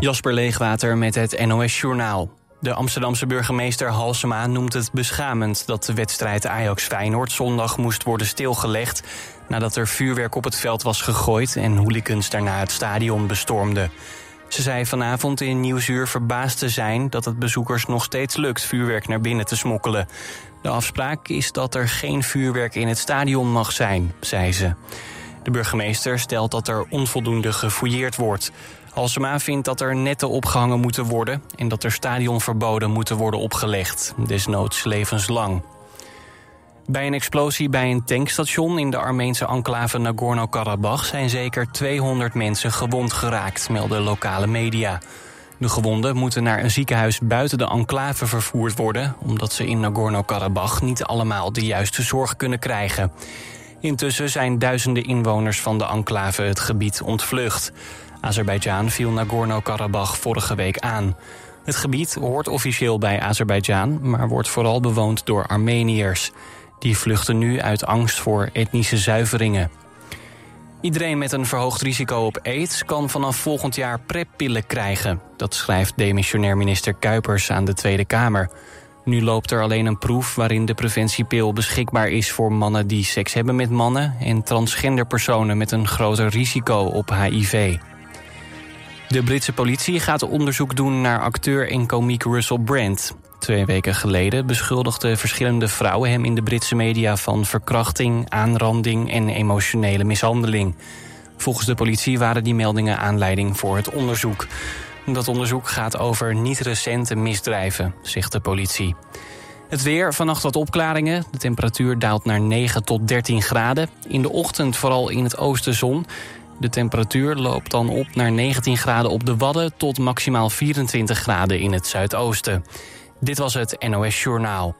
Jasper Leegwater met het NOS Journaal. De Amsterdamse burgemeester Halsema noemt het beschamend dat de wedstrijd Ajax-Feyenoord zondag moest worden stilgelegd nadat er vuurwerk op het veld was gegooid en hooligans daarna het stadion bestormden. Ze zei vanavond in Nieuwsuur verbaasd te zijn dat het bezoekers nog steeds lukt vuurwerk naar binnen te smokkelen. De afspraak is dat er geen vuurwerk in het stadion mag zijn, zei ze. De burgemeester stelt dat er onvoldoende gefouilleerd wordt. Halsema vindt dat er netten opgehangen moeten worden... en dat er stadionverboden moeten worden opgelegd, desnoods levenslang. Bij een explosie bij een tankstation in de Armeense enclave Nagorno-Karabakh... zijn zeker 200 mensen gewond geraakt, melden lokale media. De gewonden moeten naar een ziekenhuis buiten de enclave vervoerd worden... omdat ze in Nagorno-Karabakh niet allemaal de juiste zorg kunnen krijgen. Intussen zijn duizenden inwoners van de enclave het gebied ontvlucht. Azerbeidzjan viel Nagorno-Karabakh vorige week aan. Het gebied hoort officieel bij Azerbeidzjan, maar wordt vooral bewoond door Armeniërs. Die vluchten nu uit angst voor etnische zuiveringen. Iedereen met een verhoogd risico op aids kan vanaf volgend jaar preppillen krijgen. Dat schrijft demissionair minister Kuipers aan de Tweede Kamer. Nu loopt er alleen een proef waarin de preventiepil beschikbaar is voor mannen die seks hebben met mannen en transgender personen met een groter risico op HIV. De Britse politie gaat onderzoek doen naar acteur en komiek Russell Brand. Twee weken geleden beschuldigden verschillende vrouwen hem in de Britse media van verkrachting, aanranding en emotionele mishandeling. Volgens de politie waren die meldingen aanleiding voor het onderzoek. Dat onderzoek gaat over niet recente misdrijven, zegt de politie. Het weer, vannacht wat opklaringen. De temperatuur daalt naar 9 tot 13 graden. In de ochtend vooral in het oosten zon. De temperatuur loopt dan op naar 19 graden op de Wadden... tot maximaal 24 graden in het zuidoosten. Dit was het NOS Journaal.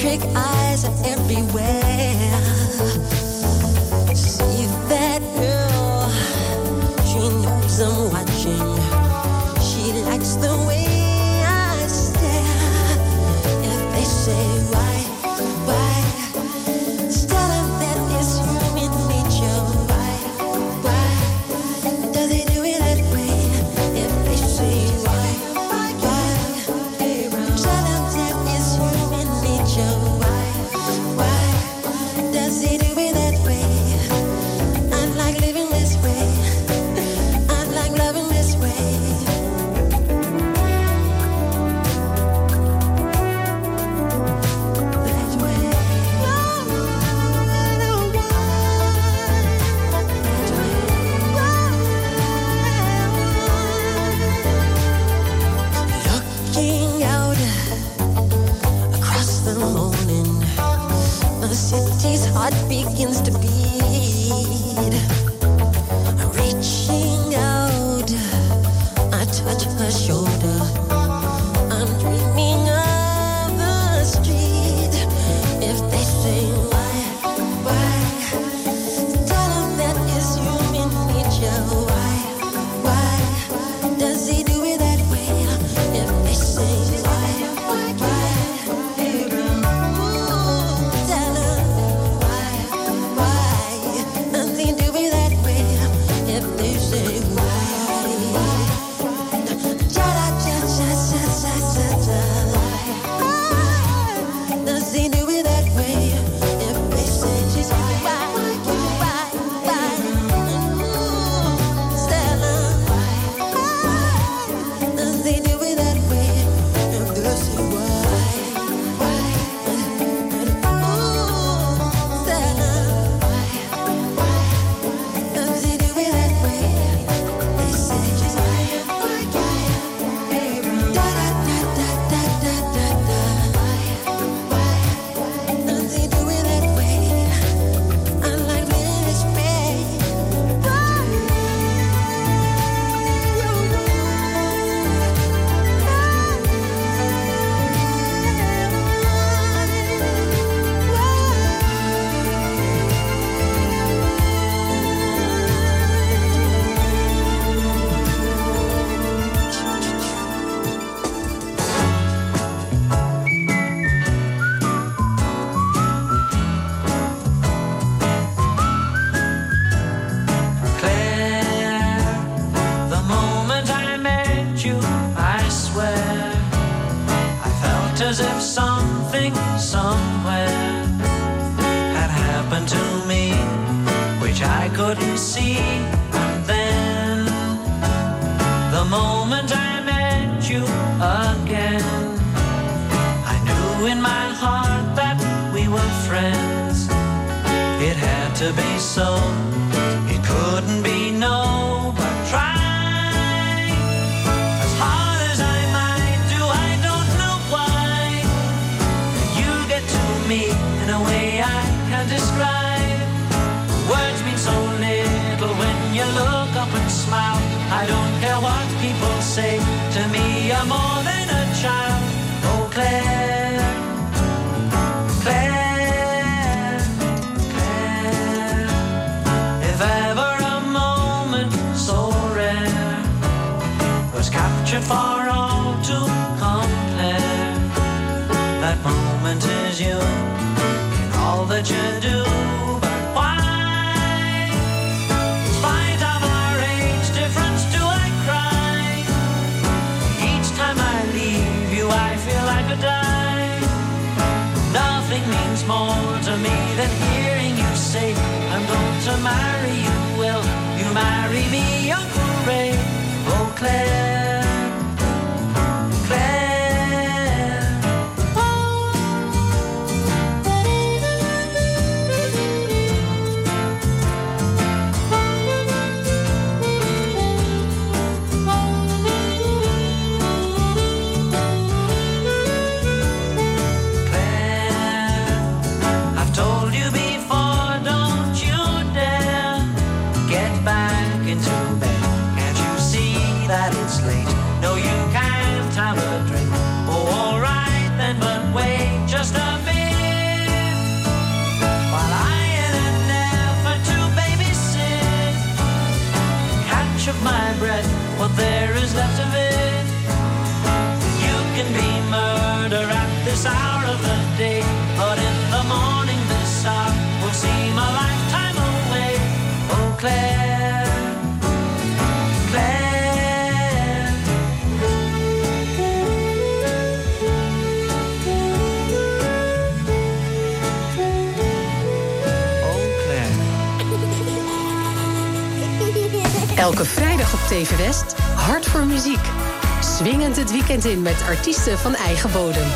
trick eyes are everywhere. Elke vrijdag op TV West Hart voor Muziek. Swingend het weekend in met artiesten van eigen bodem.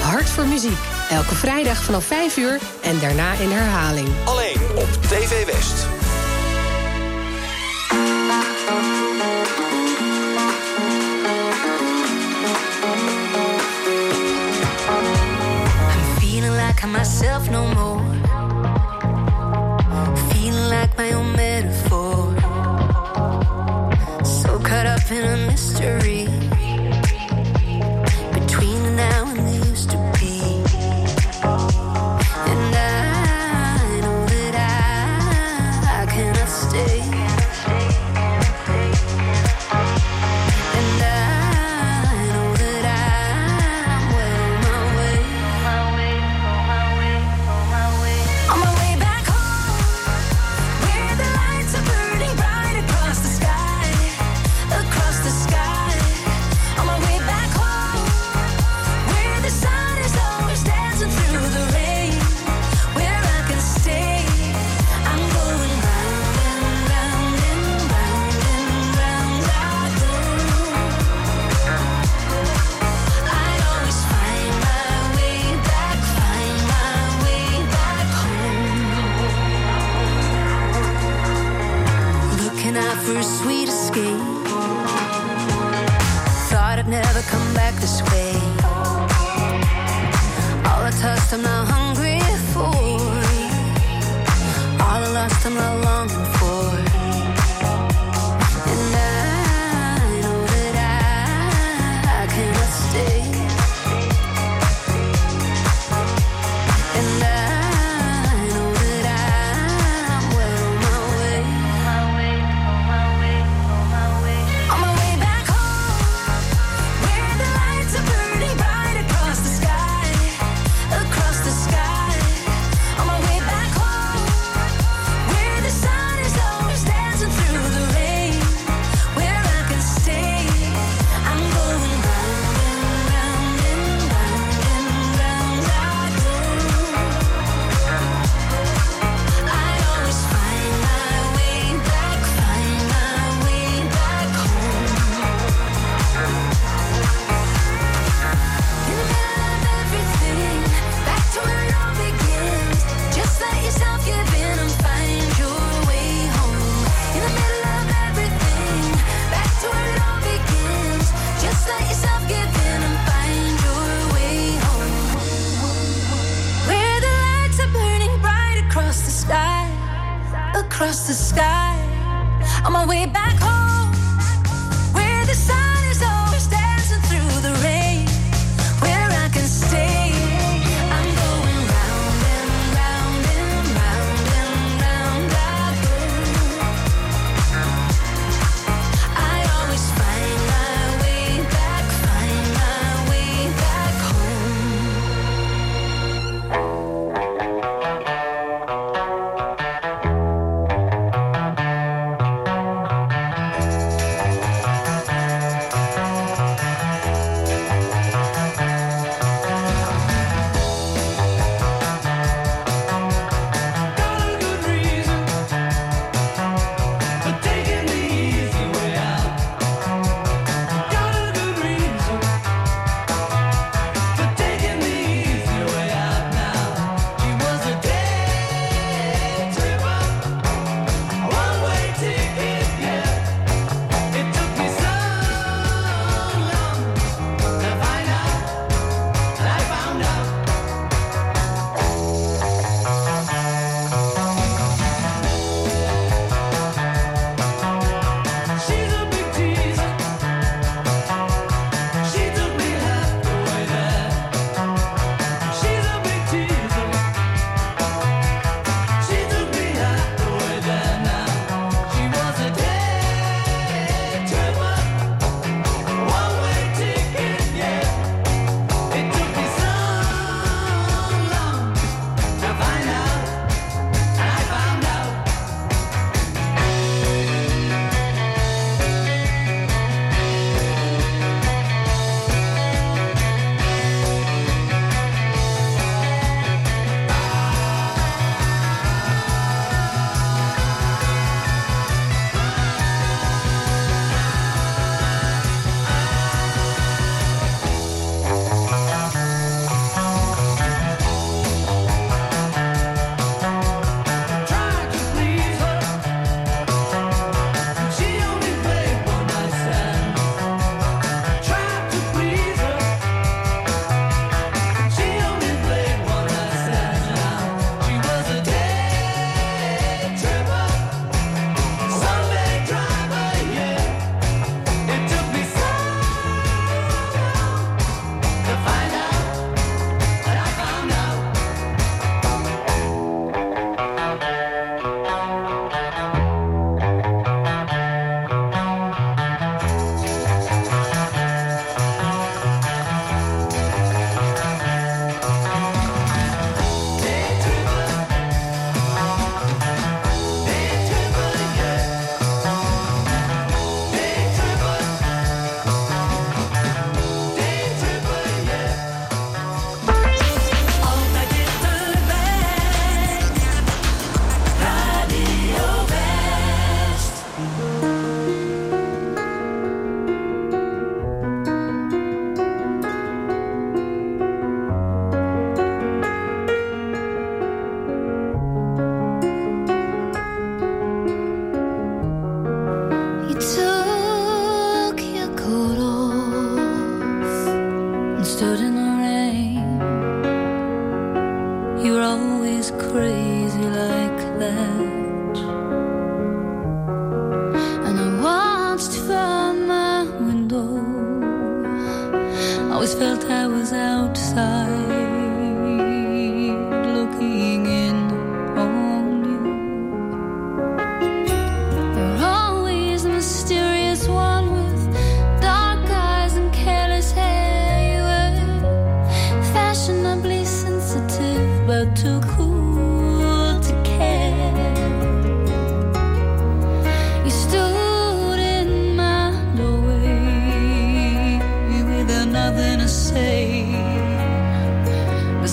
Hart voor Muziek. Elke vrijdag vanaf 5 uur en daarna in herhaling. Alleen op TV West. to myself no more. Feeling like my own metaphor. So caught up in a mystery.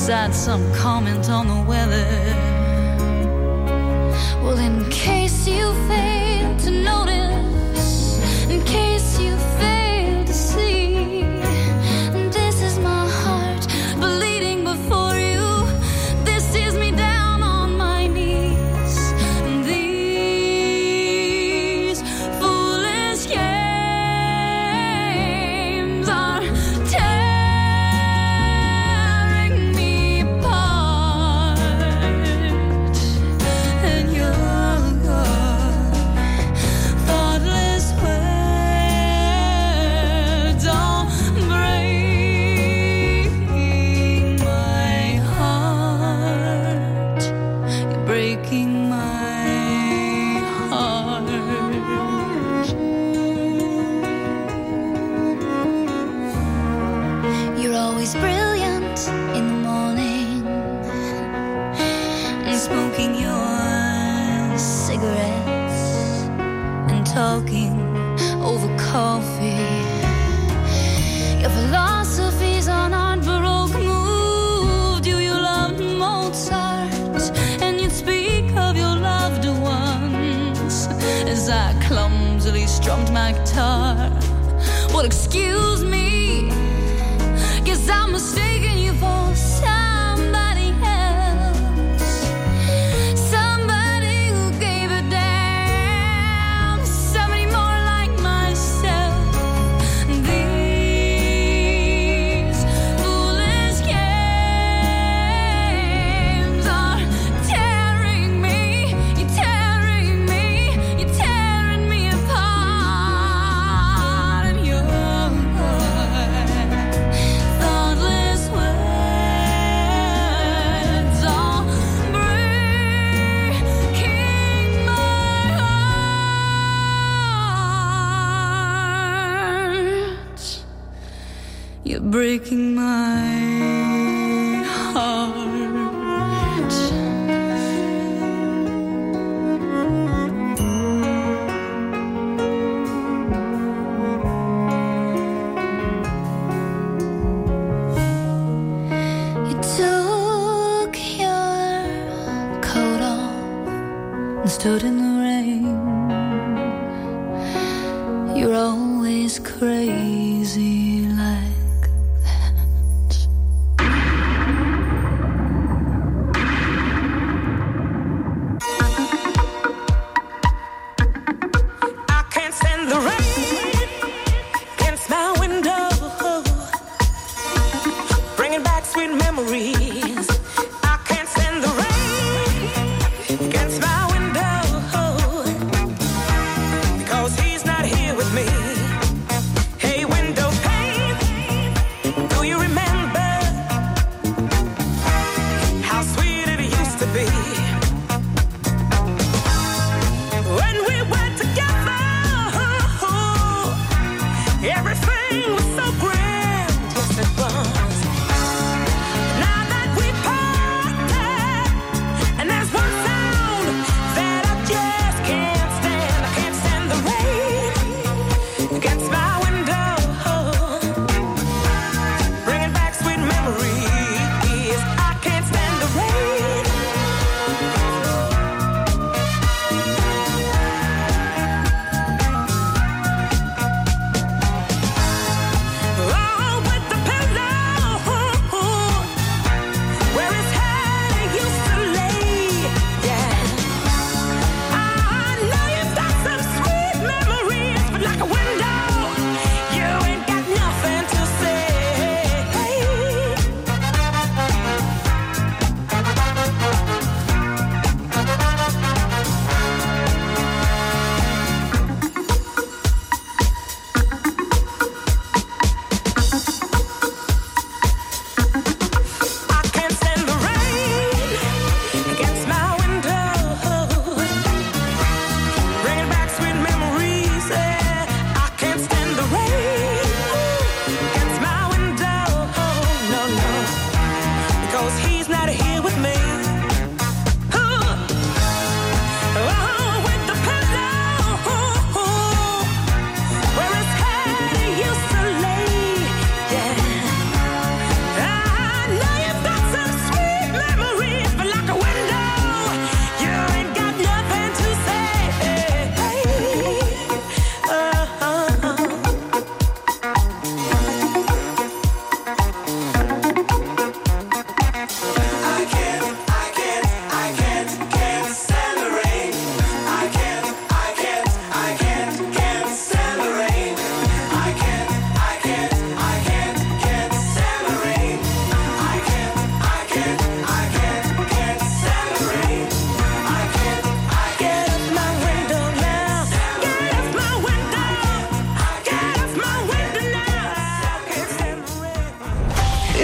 beside some comment on the weather. Well, in case you fail to notice, in case.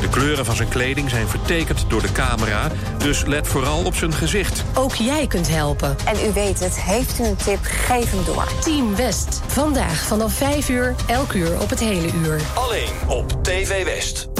De kleuren van zijn kleding zijn vertekend door de camera, dus let vooral op zijn gezicht. Ook jij kunt helpen. En u weet het, heeft u een tip, geef hem door. Team West, vandaag vanaf 5 uur, elk uur op het hele uur. Alleen op TV West.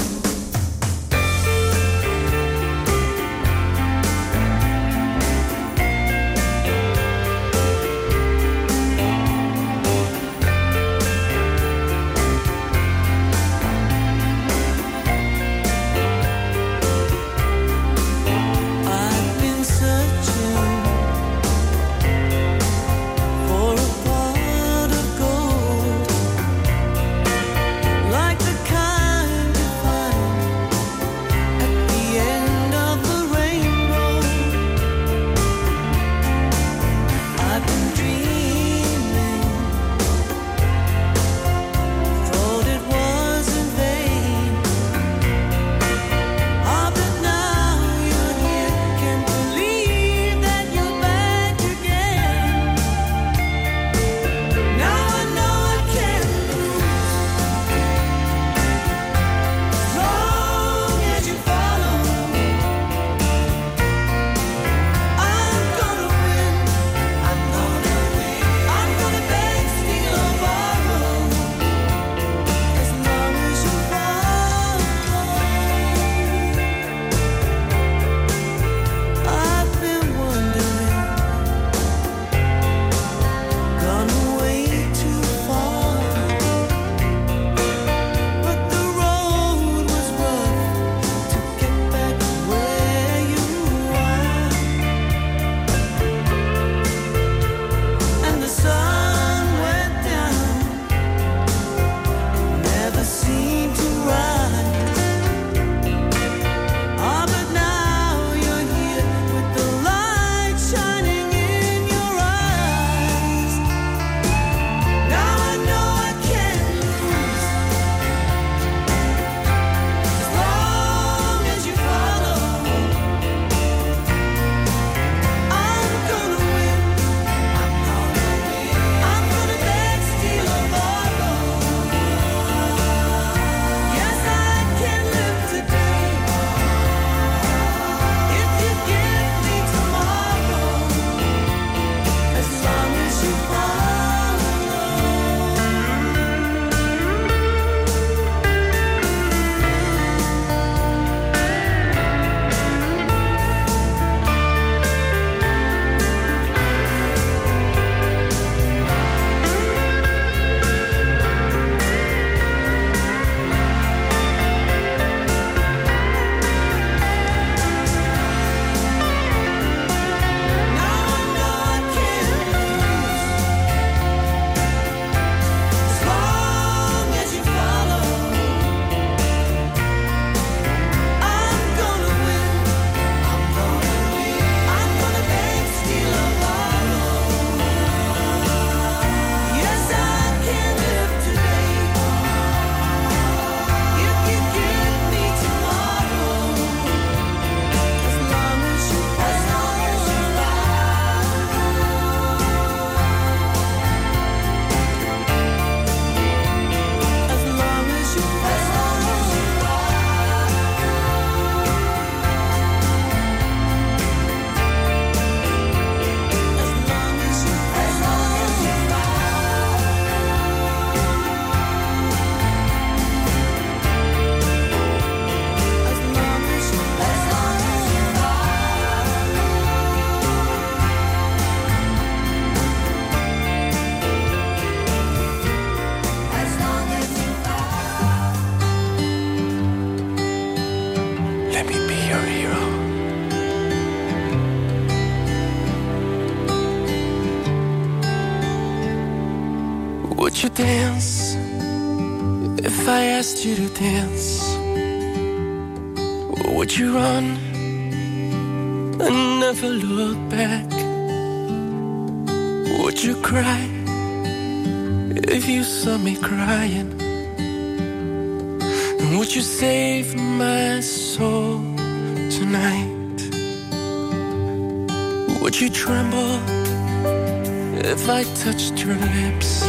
touched your lips?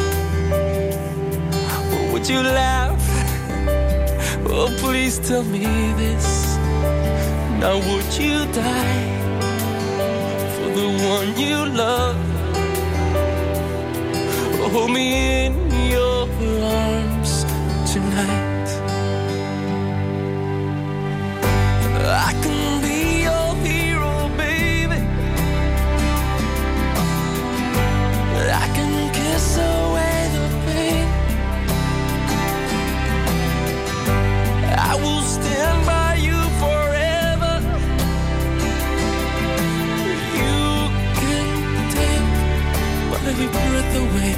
Would you laugh? Oh, please tell me this. Now, would you die for the one you love? oh, hold me in the way.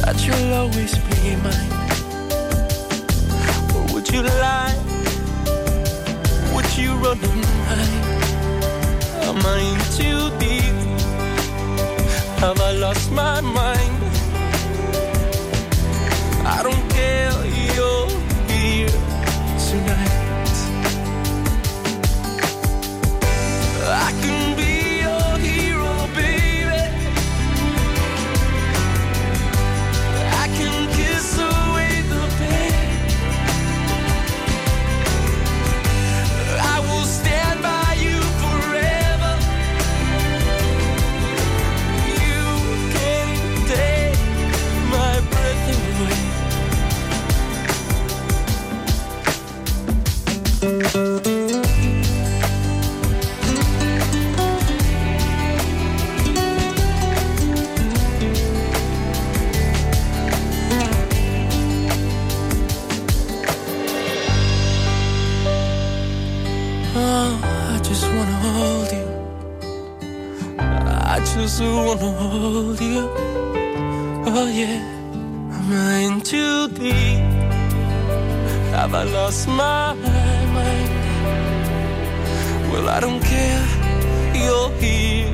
That you'll always be in my mind what would you like what would you run in my mind too deep have i lost my tonight. lost my mind. Well, I don't care, you're here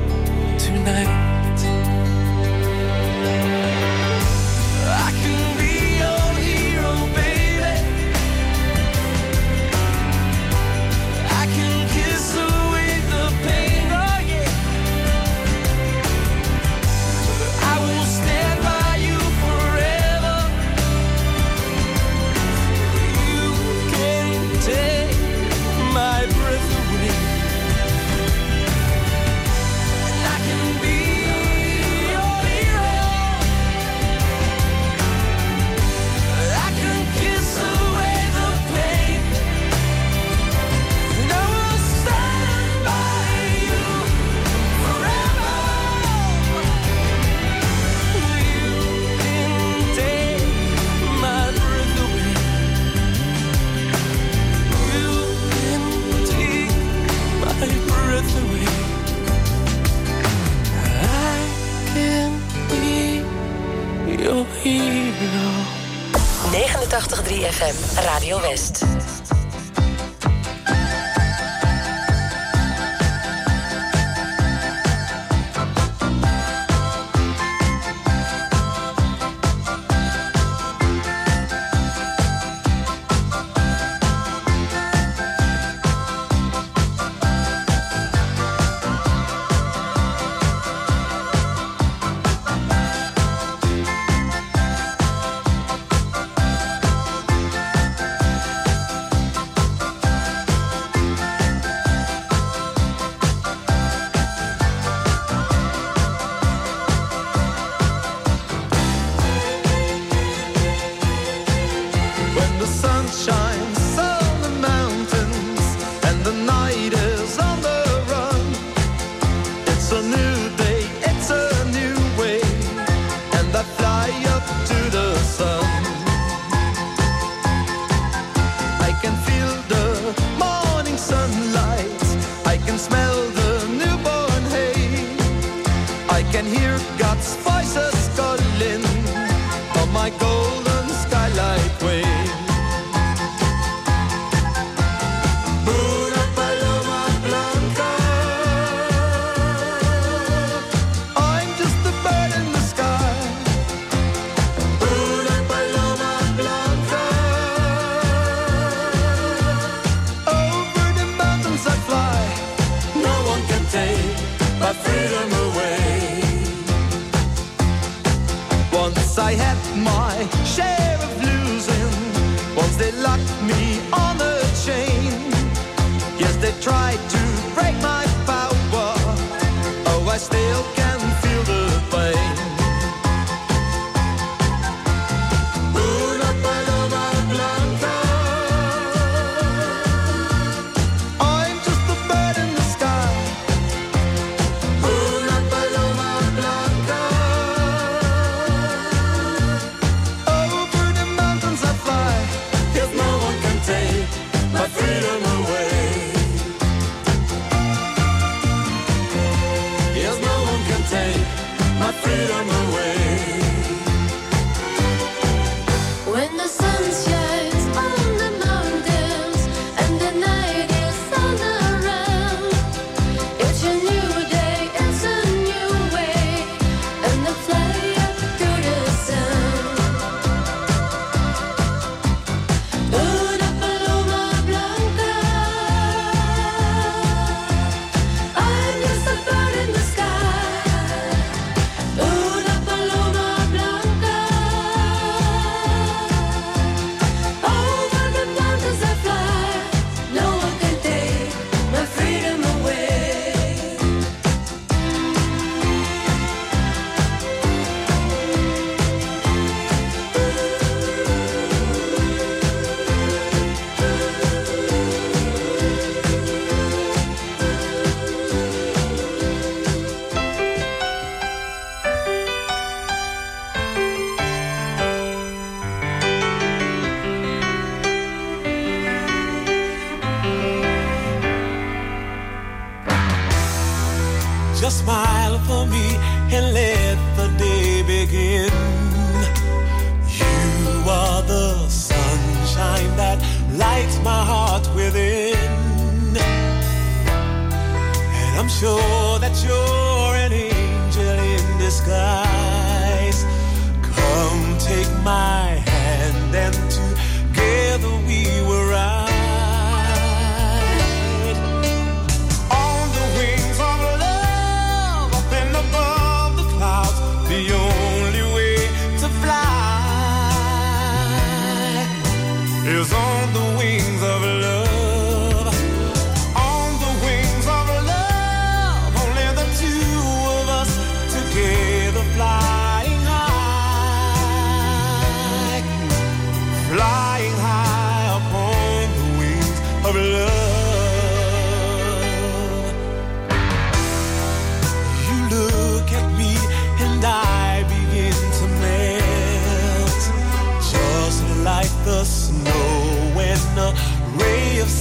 tonight. 83 FM Radio West.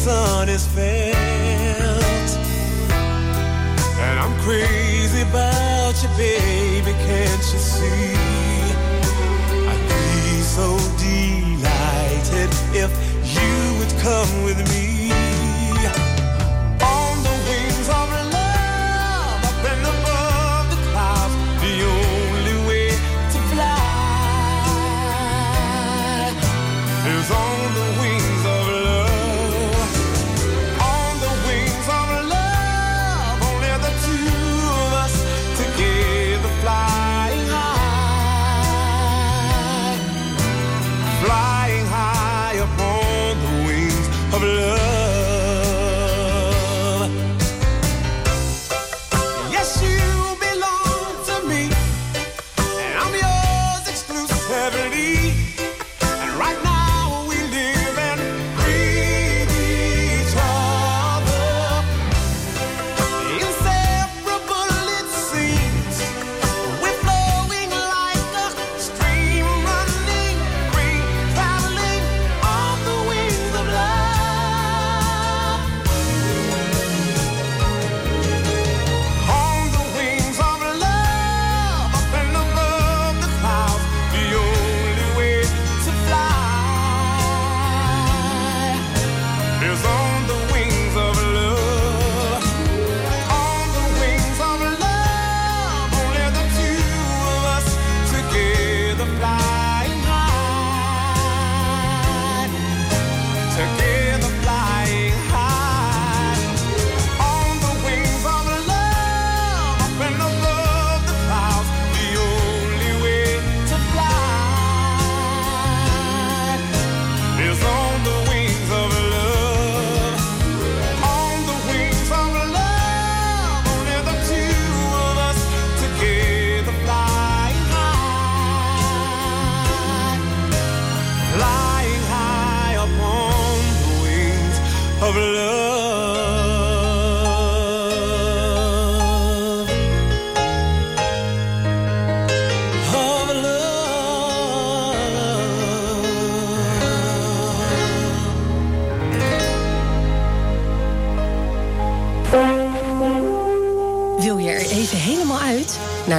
sun is felt. And I'm crazy about you, baby, can't you see? I'd be so delighted if you would come with me.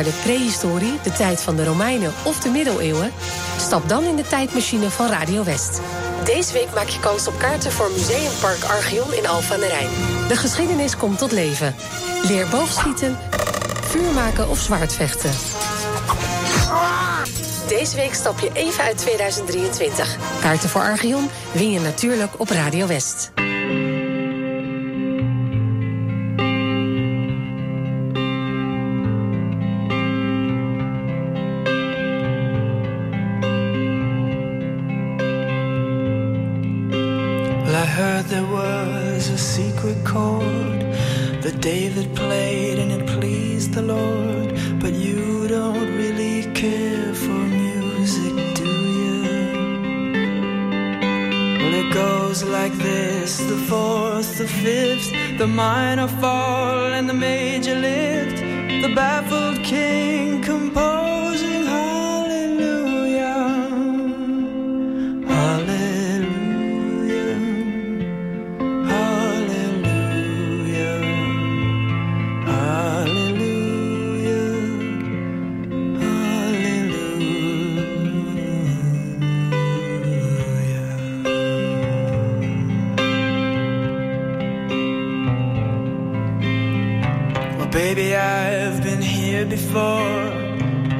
De prehistorie, de tijd van de Romeinen of de middeleeuwen? Stap dan in de tijdmachine van Radio West. Deze week maak je kans op kaarten voor Museumpark Archeon in Alphen aan de Rijn. De geschiedenis komt tot leven. Leer boogschieten, vuur maken of zwaardvechten. Deze week stap je even uit 2023. Kaarten voor Archeon win je natuurlijk op Radio West. Goes like this the fourth, the fifth, the minor fall, and the major lift. The baffled king composing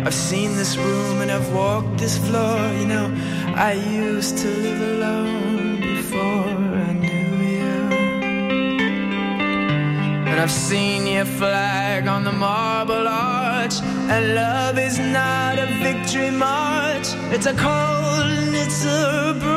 I've seen this room and I've walked this floor. You know, I used to live alone before I knew you. And I've seen your flag on the marble arch. And love is not a victory march, it's a cold and it's a broken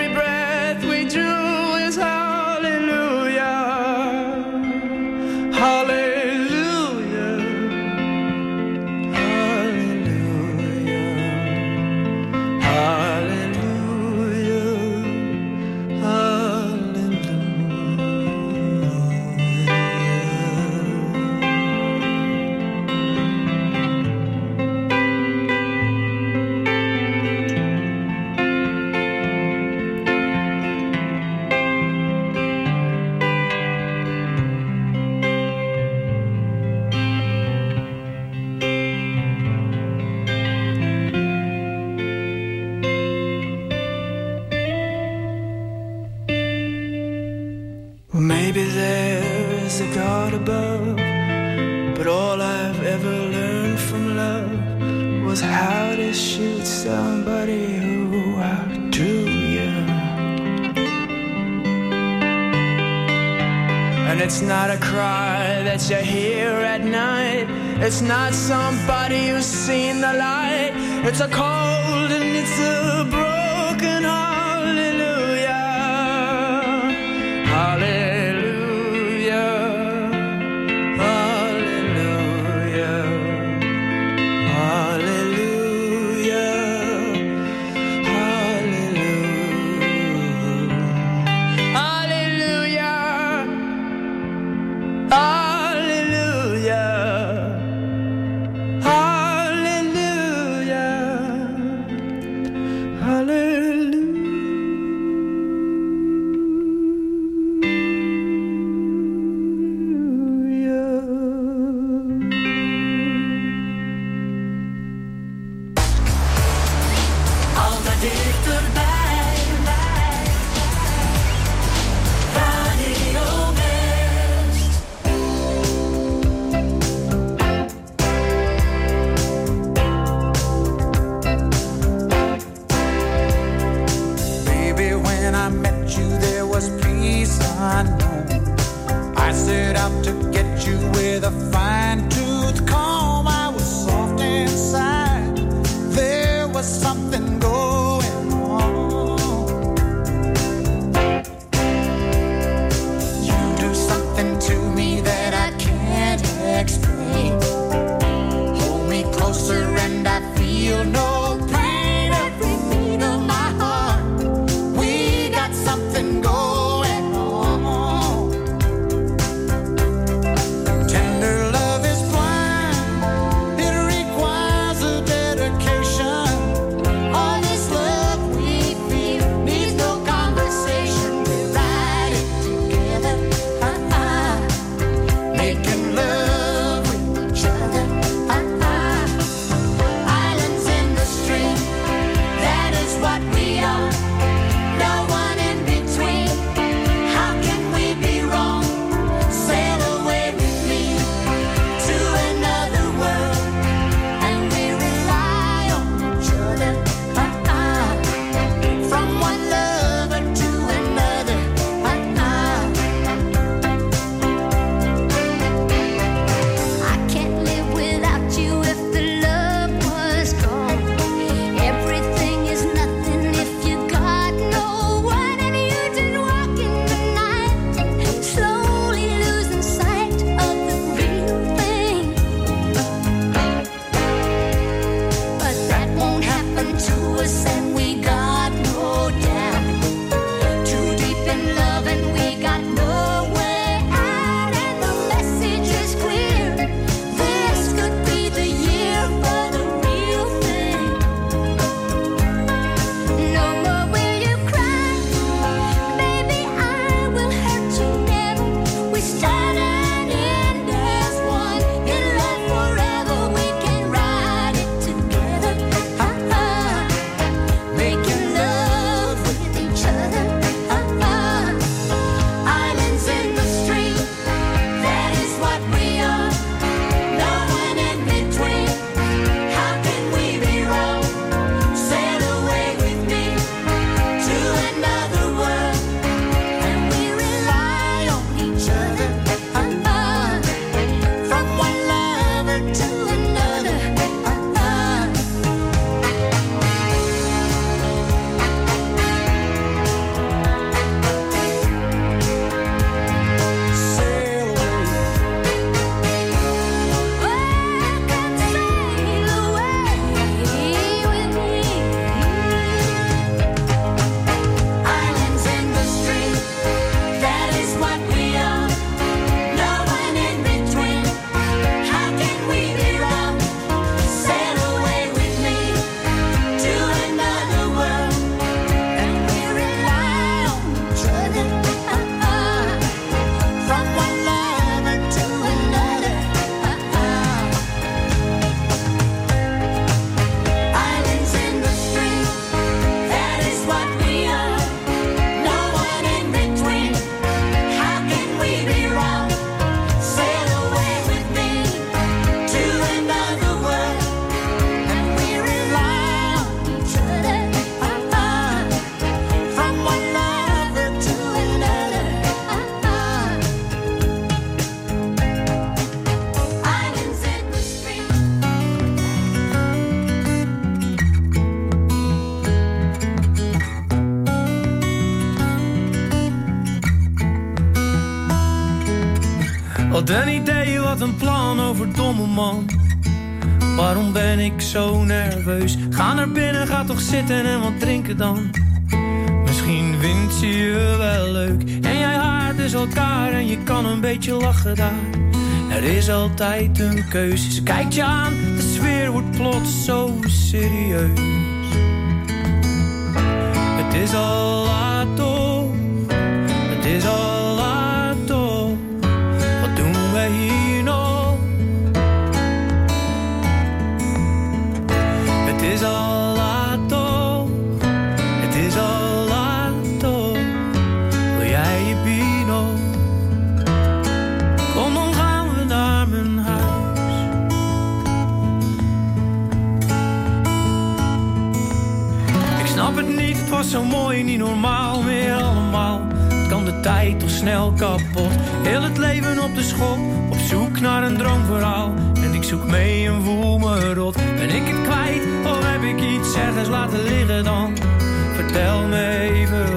it's not a cry that you hear at night. It's not somebody who's seen the light. It's a cold zitten en wat drinken dan. Misschien vindt ze je wel leuk en jij haart dus elkaar en je kan een beetje lachen daar. Er is altijd een keuze. Kijk kijkt je aan, de sfeer wordt plots zo serieus. Het is al laat zo mooi, niet normaal meer allemaal. Kan de tijd toch snel kapot? Heel het leven op de schop, op zoek naar een droomverhaal. En ik zoek mee en voel me rot. Ben ik het kwijt of heb ik iets ergens laten liggen dan? Vertel me even